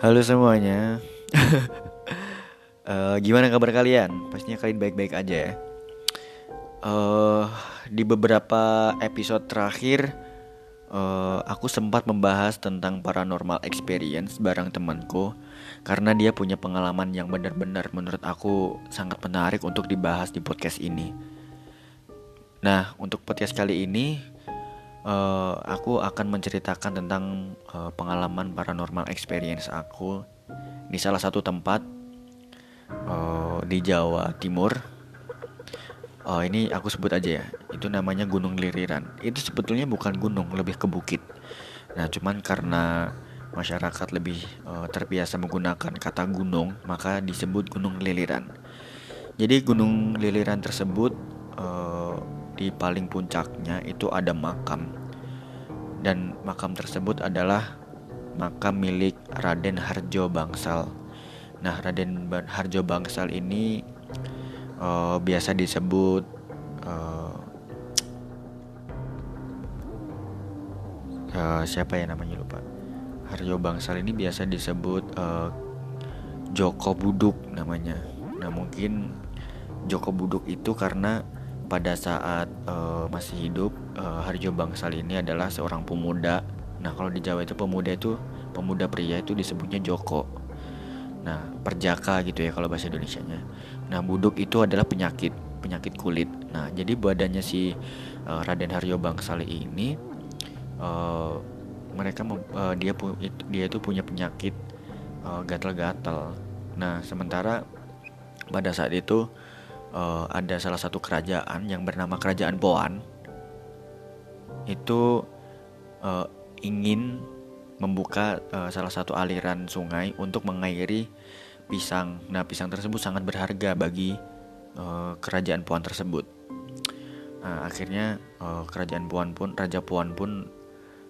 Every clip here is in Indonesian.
Halo semuanya. uh, gimana kabar kalian? Pastinya kalian baik-baik aja ya. Uh, di beberapa episode terakhir, uh, aku sempat membahas tentang paranormal experience bareng temanku karena dia punya pengalaman yang benar-benar menurut aku sangat menarik untuk dibahas di podcast ini. Nah, untuk podcast kali ini uh, aku akan menceritakan tentang uh, pengalaman paranormal experience aku di salah satu tempat uh, di Jawa Timur. Oh ini aku sebut aja ya, itu namanya Gunung Liriran. Itu sebetulnya bukan gunung, lebih ke bukit. Nah cuman karena masyarakat lebih uh, terbiasa menggunakan kata gunung, maka disebut Gunung Liliran. Jadi Gunung Liliran tersebut uh, di paling puncaknya itu ada makam dan makam tersebut adalah makam milik Raden Harjo Bangsal. Nah, Raden Harjo Bangsal ini uh, biasa disebut uh, uh, siapa ya namanya lupa. Harjo Bangsal ini biasa disebut uh, Joko Buduk namanya. Nah, mungkin Joko Buduk itu karena pada saat uh, masih hidup uh, Harjo Bangsal ini adalah seorang pemuda. Nah kalau di Jawa itu pemuda itu pemuda pria itu disebutnya Joko. Nah perjaka gitu ya kalau bahasa Indonesia-nya. Nah buduk itu adalah penyakit penyakit kulit. Nah jadi badannya si uh, Raden Harjo Bangsal ini uh, mereka uh, dia dia itu punya penyakit uh, gatal-gatal. Nah sementara pada saat itu uh, ada salah satu kerajaan yang bernama Kerajaan Poan itu uh, ingin membuka uh, salah satu aliran sungai untuk mengairi pisang. Nah, pisang tersebut sangat berharga bagi uh, kerajaan Puan tersebut. Nah, akhirnya uh, kerajaan Puan pun Raja Puan pun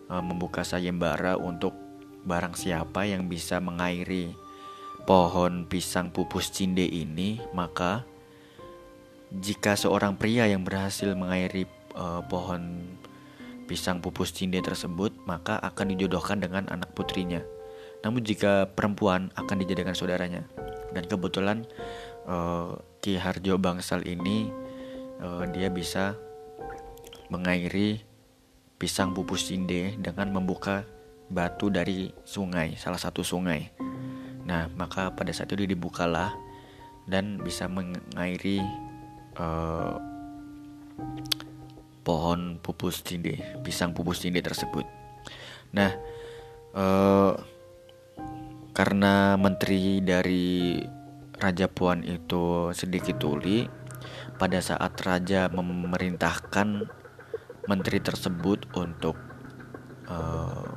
uh, membuka sayembara untuk barang siapa yang bisa mengairi pohon pisang pupus cinde ini, maka jika seorang pria yang berhasil mengairi uh, pohon pisang pupus cinde tersebut, maka akan dijodohkan dengan anak putrinya. Namun jika perempuan akan dijadikan saudaranya. Dan kebetulan uh, Ki Harjo Bangsal ini uh, dia bisa mengairi pisang pupus cinde dengan membuka batu dari sungai, salah satu sungai. Nah, maka pada saat itu dibukalah dan bisa mengairi uh, pohon pupus cinde, pisang pupus cinde tersebut. Nah, uh, karena menteri dari Raja Puan itu sedikit tuli, pada saat Raja memerintahkan menteri tersebut untuk uh,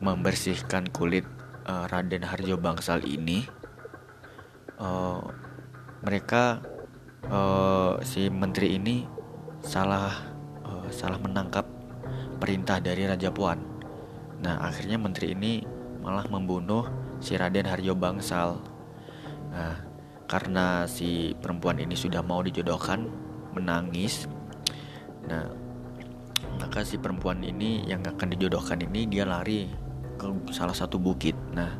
membersihkan kulit uh, Raden Harjo Bangsal ini, uh, mereka uh, si menteri ini salah uh, salah menangkap perintah dari Raja Puan. Nah akhirnya menteri ini malah membunuh si Raden Harjo Bangsal. Nah karena si perempuan ini sudah mau dijodohkan menangis. Nah maka si perempuan ini yang akan dijodohkan ini dia lari ke salah satu bukit. Nah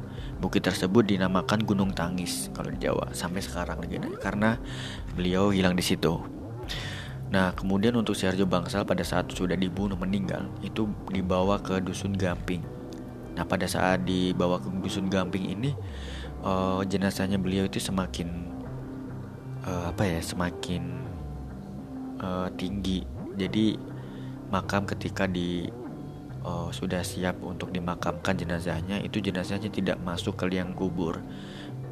Bukit tersebut dinamakan Gunung Tangis kalau di Jawa sampai sekarang lagi karena beliau hilang di situ. Nah, kemudian untuk Harjo Bangsal pada saat sudah dibunuh meninggal itu dibawa ke dusun Gamping. Nah, pada saat dibawa ke dusun Gamping ini uh, jenazahnya beliau itu semakin uh, apa ya, semakin uh, tinggi. Jadi makam ketika di uh, sudah siap untuk dimakamkan jenazahnya, itu jenazahnya tidak masuk ke liang kubur.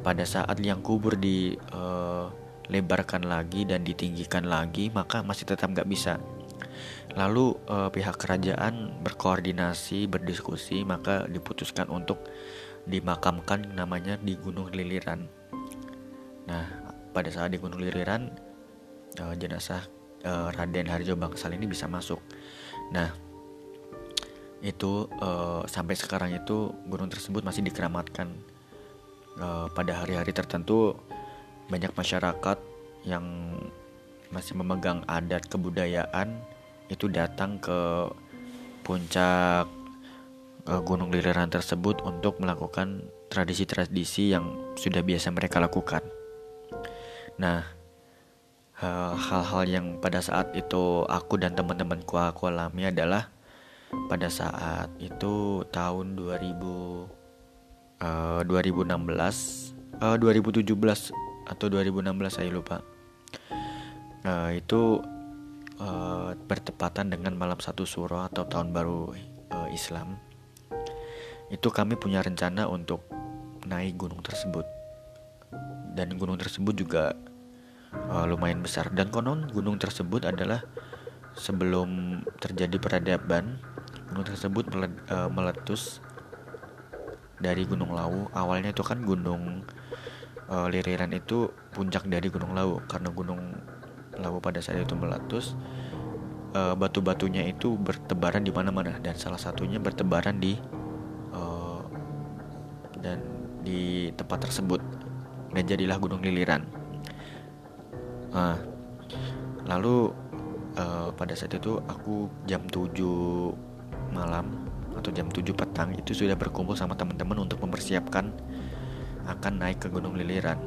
Pada saat liang kubur dilebarkan uh, lagi dan ditinggikan lagi, maka masih tetap nggak bisa. Lalu uh, pihak kerajaan berkoordinasi, berdiskusi, maka diputuskan untuk dimakamkan namanya di Gunung Liliran. Nah, pada saat di Gunung Liliran, uh, jenazah Raden Harjo Bangsal ini bisa masuk. Nah, itu uh, sampai sekarang itu gunung tersebut masih dikeramatkan uh, pada hari-hari tertentu banyak masyarakat yang masih memegang adat kebudayaan itu datang ke puncak uh, gunung liliran tersebut untuk melakukan tradisi-tradisi yang sudah biasa mereka lakukan. Nah, hal-hal yang pada saat itu aku dan teman-temanku aku alami adalah pada saat itu tahun 2000 uh, 2016 uh, 2017 atau 2016 saya lupa. Uh, itu uh, bertepatan dengan malam satu suro atau tahun baru uh, Islam. Itu kami punya rencana untuk naik gunung tersebut dan gunung tersebut juga uh, lumayan besar dan konon gunung tersebut adalah sebelum terjadi peradaban gunung tersebut uh, meletus dari Gunung Lawu awalnya itu kan gunung uh, Liriran itu puncak dari Gunung Lawu karena Gunung Lawu pada saat itu meletus uh, batu-batunya itu bertebaran di mana-mana. Dan salah satunya bertebaran di uh, dan di tempat tersebut. Dan jadilah Gunung Liliran. Nah, lalu pada saat itu aku jam 7 malam atau jam 7 petang itu sudah berkumpul sama teman-teman untuk mempersiapkan akan naik ke Gunung Liliran.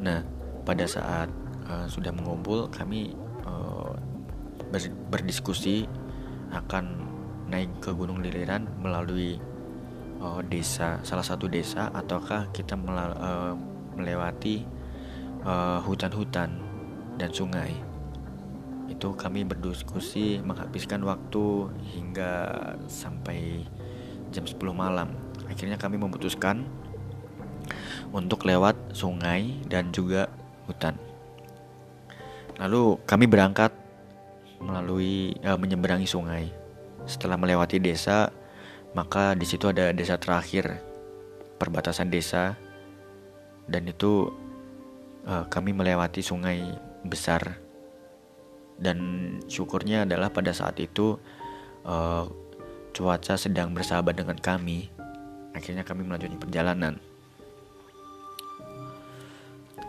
Nah, pada saat uh, sudah mengumpul kami uh, ber berdiskusi akan naik ke Gunung Liliran melalui uh, desa salah satu desa ataukah kita uh, melewati hutan-hutan uh, dan sungai itu kami berdiskusi menghabiskan waktu hingga sampai jam 10 malam. Akhirnya kami memutuskan untuk lewat sungai dan juga hutan. Lalu kami berangkat melalui uh, menyeberangi sungai. Setelah melewati desa maka di situ ada desa terakhir perbatasan desa. Dan itu uh, kami melewati sungai besar dan syukurnya adalah pada saat itu uh, cuaca sedang bersahabat dengan kami. Akhirnya kami melanjutkan perjalanan.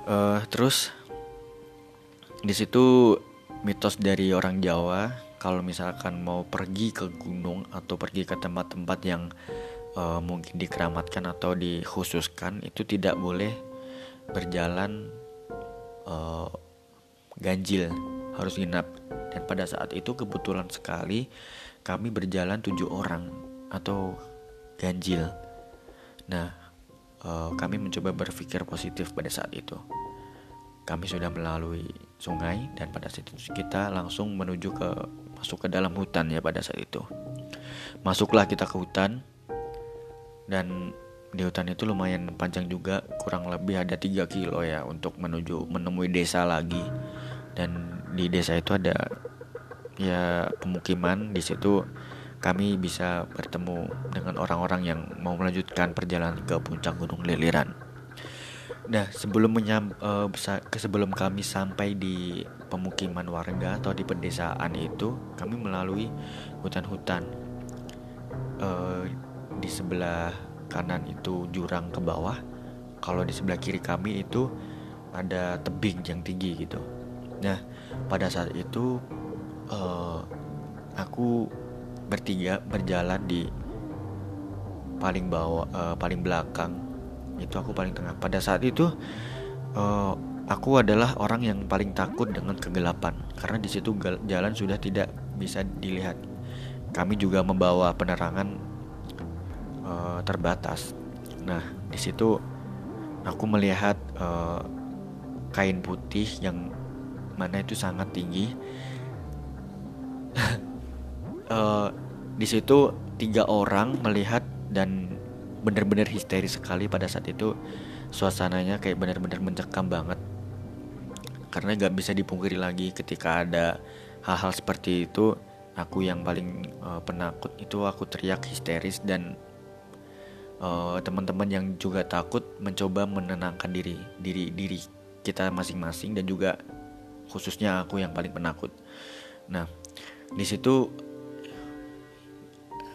Uh, terus di situ mitos dari orang Jawa kalau misalkan mau pergi ke gunung atau pergi ke tempat-tempat yang uh, mungkin dikeramatkan atau dikhususkan itu tidak boleh berjalan uh, ganjil harus nginap. Dan pada saat itu kebetulan sekali kami berjalan tujuh orang atau ganjil. Nah uh, kami mencoba berpikir positif pada saat itu. Kami sudah melalui sungai dan pada saat itu kita langsung menuju ke masuk ke dalam hutan ya pada saat itu. Masuklah kita ke hutan dan di hutan itu lumayan panjang juga kurang lebih ada 3 kilo ya untuk menuju menemui desa lagi. Dan di desa itu ada ya pemukiman di situ kami bisa bertemu dengan orang-orang yang mau melanjutkan perjalanan ke puncak Gunung Liliran. Nah, sebelum menyam, uh, sebelum kami sampai di pemukiman warga atau di pedesaan itu, kami melalui hutan-hutan. Uh, di sebelah kanan itu jurang ke bawah, kalau di sebelah kiri kami itu ada tebing yang tinggi gitu. Nah, pada saat itu uh, aku bertiga berjalan di paling bawah, uh, paling belakang. Itu aku paling tengah. Pada saat itu uh, aku adalah orang yang paling takut dengan kegelapan. Karena di situ jalan sudah tidak bisa dilihat. Kami juga membawa penerangan uh, terbatas. Nah di situ aku melihat uh, kain putih yang mana itu sangat tinggi. Uh, di situ tiga orang melihat dan benar-benar histeris sekali pada saat itu. Suasananya kayak benar-benar mencekam banget. Karena gak bisa dipungkiri lagi ketika ada hal-hal seperti itu aku yang paling uh, penakut itu aku teriak histeris dan uh, teman-teman yang juga takut mencoba menenangkan diri diri diri kita masing-masing dan juga khususnya aku yang paling penakut nah di situ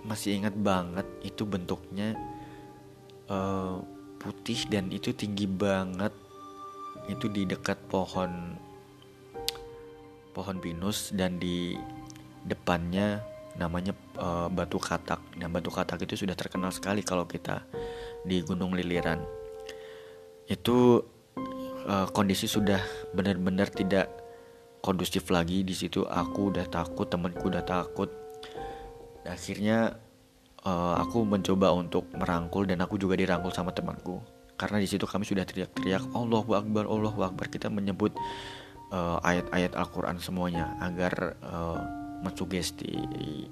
masih ingat banget itu bentuknya uh, putih dan itu tinggi banget itu di dekat pohon pohon pinus dan di depannya namanya uh, Batu Katak. Nah, Batu Katak itu sudah terkenal sekali kalau kita di Gunung Liliran. Itu uh, kondisi sudah benar-benar tidak kondusif lagi di situ. Aku udah takut, temanku udah takut. Akhirnya uh, aku mencoba untuk merangkul dan aku juga dirangkul sama temanku. Karena di situ kami sudah teriak-teriak Allahu Akbar, Allahu Akbar. Kita menyebut ayat-ayat uh, Al-Quran semuanya agar uh, mensugesti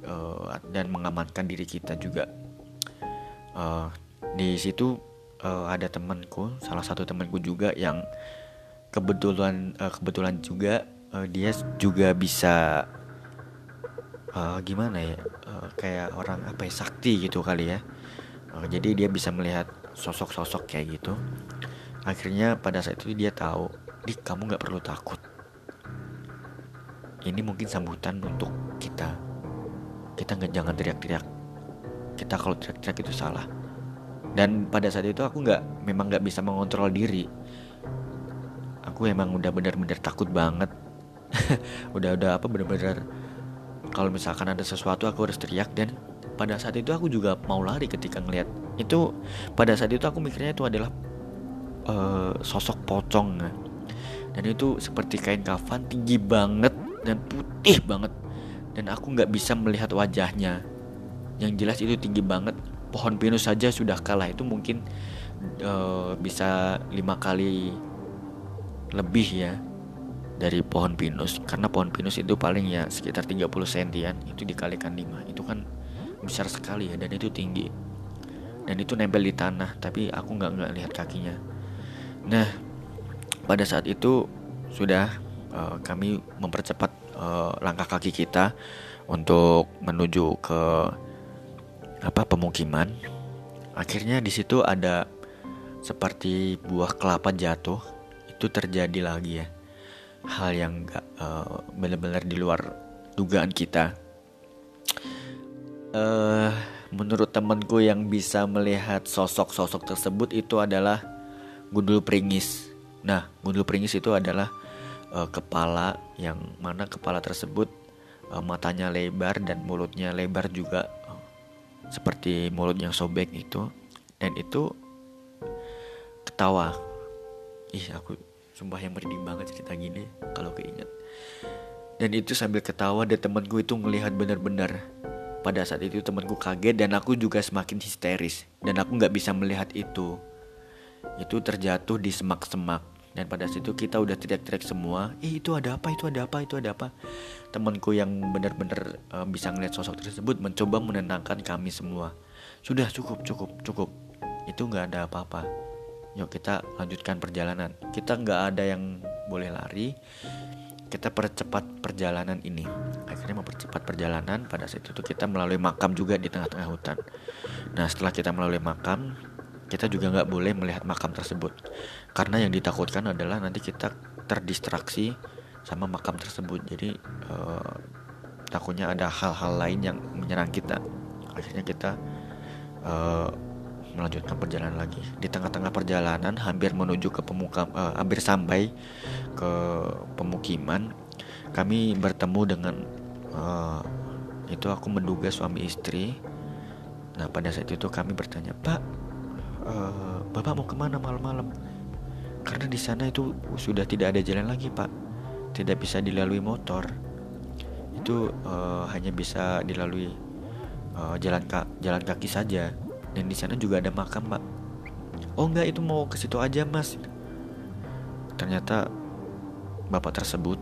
uh, dan mengamankan diri kita juga. Uh, di situ uh, ada temanku, salah satu temanku juga yang kebetulan uh, kebetulan juga uh, dia juga bisa uh, gimana ya uh, kayak orang apa ya sakti gitu kali ya. Uh, jadi dia bisa melihat sosok-sosok kayak gitu. Akhirnya pada saat itu dia tahu, dik kamu nggak perlu takut. Ini mungkin sambutan untuk kita. Kita nggak jangan teriak-teriak. Kita kalau teriak-teriak itu salah. Dan pada saat itu aku nggak memang nggak bisa mengontrol diri. Aku emang udah benar-benar takut banget udah udah apa benar-benar kalau misalkan ada sesuatu aku harus teriak dan pada saat itu aku juga mau lari ketika ngeliat. Itu pada saat itu aku mikirnya itu adalah uh, sosok pocong dan itu seperti kain kafan tinggi banget dan putih banget. Dan aku nggak bisa melihat wajahnya. Yang jelas itu tinggi banget. Pohon pinus saja sudah kalah. Itu mungkin uh, bisa lima kali lebih ya dari pohon pinus karena pohon pinus itu paling ya sekitar 30 sentian itu dikalikan 5 itu kan besar sekali ya dan itu tinggi dan itu nempel di tanah tapi aku nggak nggak lihat kakinya nah pada saat itu sudah uh, kami mempercepat uh, langkah kaki kita untuk menuju ke apa pemukiman. Akhirnya di situ ada seperti buah kelapa jatuh. Itu terjadi lagi ya. Hal yang gak uh, benar-benar di luar dugaan kita. Uh, menurut temanku yang bisa melihat sosok-sosok tersebut itu adalah gundul pringis. Nah, gundul pringis itu adalah uh, kepala yang mana kepala tersebut uh, matanya lebar dan mulutnya lebar juga uh, seperti mulut yang sobek itu dan itu ketawa ih aku sumpah yang merinding banget cerita gini kalau keinget. Dan itu sambil ketawa dan temanku itu melihat benar-benar. Pada saat itu temanku kaget dan aku juga semakin histeris dan aku nggak bisa melihat itu. Itu terjatuh di semak-semak. Dan pada situ kita udah teriak-teriak semua eh itu ada apa? Itu ada apa? Itu ada apa? Temanku yang benar-benar uh, bisa ngeliat sosok tersebut mencoba menenangkan kami semua. Sudah cukup cukup cukup. Itu nggak ada apa-apa yuk kita lanjutkan perjalanan. Kita nggak ada yang boleh lari. Kita percepat perjalanan ini. Akhirnya mempercepat perjalanan. Pada saat itu kita melalui makam juga di tengah-tengah hutan. Nah setelah kita melalui makam kita juga nggak boleh melihat makam tersebut. Karena yang ditakutkan adalah nanti kita terdistraksi sama makam tersebut. Jadi uh, takutnya ada hal-hal lain yang menyerang kita. Akhirnya kita uh, melanjutkan perjalanan lagi. Di tengah-tengah perjalanan hampir menuju ke pemukam uh, hampir sampai ke pemukiman kami bertemu dengan uh, itu aku menduga suami istri. Nah pada saat itu kami bertanya pak uh, bapak mau ke mana malam-malam? Karena di sana itu sudah tidak ada jalan lagi pak. Tidak bisa dilalui motor. Itu uh, hanya bisa dilalui uh, jalan ka jalan kaki saja dan di sana juga ada makam pak oh enggak itu mau ke situ aja mas. Ternyata bapak tersebut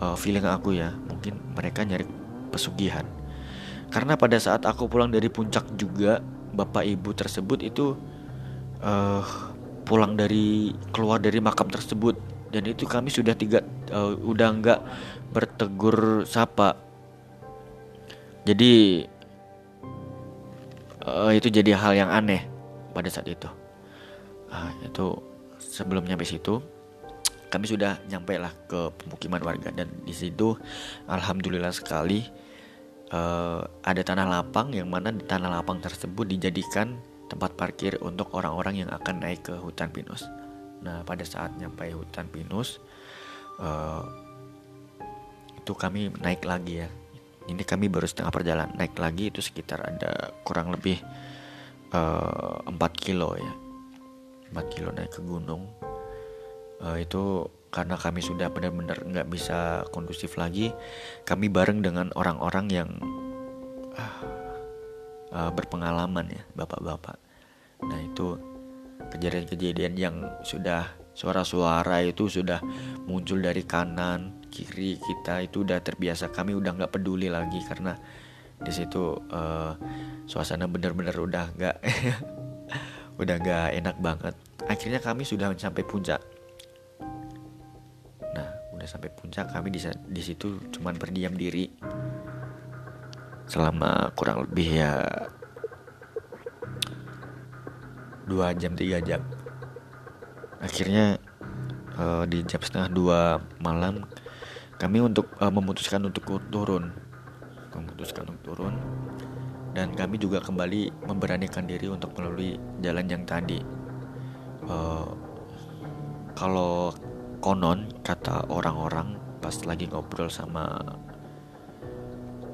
uh, feeling aku ya mungkin mereka nyari pesugihan. Karena pada saat aku pulang dari puncak juga bapak ibu tersebut itu uh, pulang dari keluar dari makam tersebut. Dan itu kami sudah tiga uh, udah nggak bertegur sapa. Jadi uh, itu jadi hal yang aneh pada saat itu. Uh, itu sebelum nyampe situ kami sudah nyampe lah ke pemukiman warga. Dan di situ alhamdulillah sekali uh, ada tanah lapang yang mana di tanah lapang tersebut dijadikan tempat parkir untuk orang-orang yang akan naik ke hutan pinus. Nah pada saat nyampe hutan pinus uh, itu kami naik lagi ya ini kami baru setengah perjalanan. Naik lagi itu sekitar ada kurang lebih uh, eh, 4 kilo ya. 4 kilo naik ke gunung. Uh, itu karena kami sudah benar-benar nggak bisa kondusif lagi kami bareng dengan orang-orang yang uh, uh, berpengalaman ya bapak-bapak. Nah itu kejadian-kejadian yang sudah suara-suara itu sudah muncul dari kanan kiri kita itu udah terbiasa. Kami udah nggak peduli lagi karena di situ uh, suasana benar-benar udah nggak udah nggak enak banget. Akhirnya kami sudah sampai puncak. Nah udah sampai puncak kami di di situ cuman berdiam diri selama kurang lebih ya dua jam tiga jam akhirnya uh, di jam setengah dua malam kami untuk uh, memutuskan untuk turun. Memutuskan untuk turun. Dan kami juga kembali memberanikan diri untuk melalui jalan yang tadi. Uh, kalau konon kata orang-orang pas lagi ngobrol sama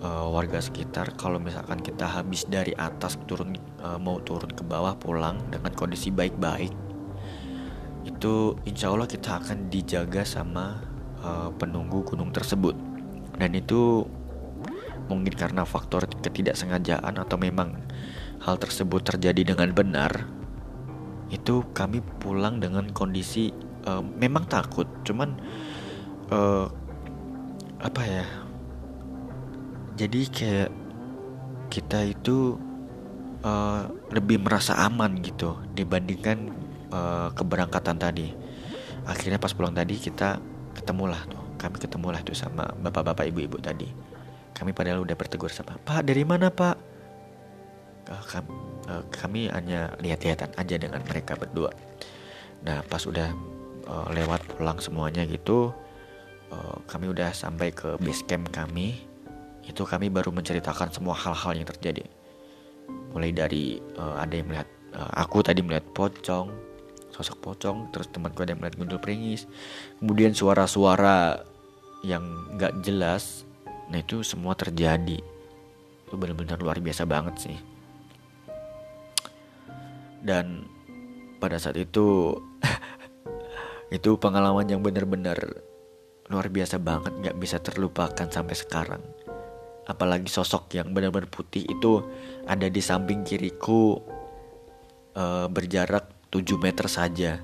uh, warga sekitar kalau misalkan kita habis dari atas turun uh, mau turun ke bawah pulang dengan kondisi baik-baik itu insya Allah kita akan dijaga sama uh, penunggu gunung tersebut. Dan itu mungkin karena faktor ketidaksengajaan atau memang hal tersebut terjadi dengan benar itu kami pulang dengan kondisi uh, memang takut. Cuman uh, apa ya jadi kayak kita itu uh, lebih merasa aman gitu dibandingkan uh, keberangkatan tadi. Akhirnya pas pulang tadi kita ketemulah tuh. Kami ketemulah tuh sama bapak-bapak ibu-ibu tadi. Kami padahal udah bertegur sama pak dari mana pak? Uh, kami, uh, kami hanya lihat-lihatan aja dengan mereka berdua. Nah pas udah uh, lewat pulang semuanya gitu uh, kami udah sampai ke base camp kami. Itu kami baru menceritakan semua hal-hal yang terjadi. Mulai dari uh, ada yang melihat uh, aku tadi melihat pocong sosok pocong terus temanku ada yang melihat gundul pringis kemudian suara-suara yang nggak jelas nah itu semua terjadi. Itu benar-benar luar biasa banget sih. Dan pada saat itu itu pengalaman yang benar-benar luar biasa banget nggak bisa terlupakan sampai sekarang. Apalagi sosok yang benar-benar putih itu ada di samping kiriku uh, berjarak 7 meter saja.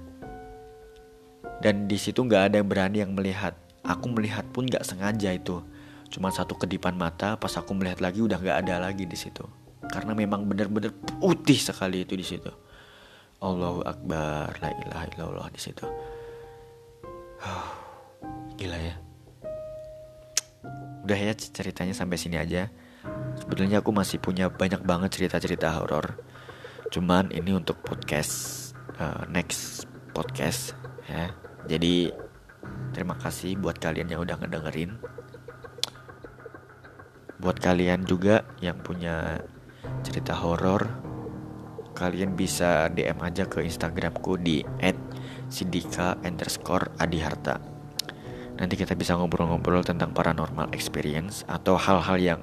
Dan di situ nggak ada yang berani yang melihat. Aku melihat pun nggak sengaja itu. Cuma satu kedipan mata, pas aku melihat lagi udah nggak ada lagi di situ. Karena memang benar-benar putih sekali itu di situ. Allahu Akbar, la ilaha illallah di situ. gila ya. Udah ya ceritanya sampai sini aja. Sebetulnya aku masih punya banyak banget cerita-cerita horor. Cuman ini untuk podcast uh, next podcast ya. Jadi terima kasih buat kalian yang udah ngedengerin. Buat kalian juga yang punya cerita horor, kalian bisa DM aja ke Instagramku di @sidika underscore adiharta. Nanti kita bisa ngobrol-ngobrol tentang paranormal experience atau hal-hal yang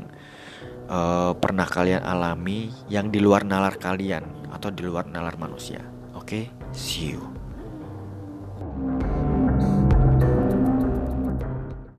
uh, pernah kalian alami yang di luar nalar kalian atau di luar nalar manusia. Okay? See you.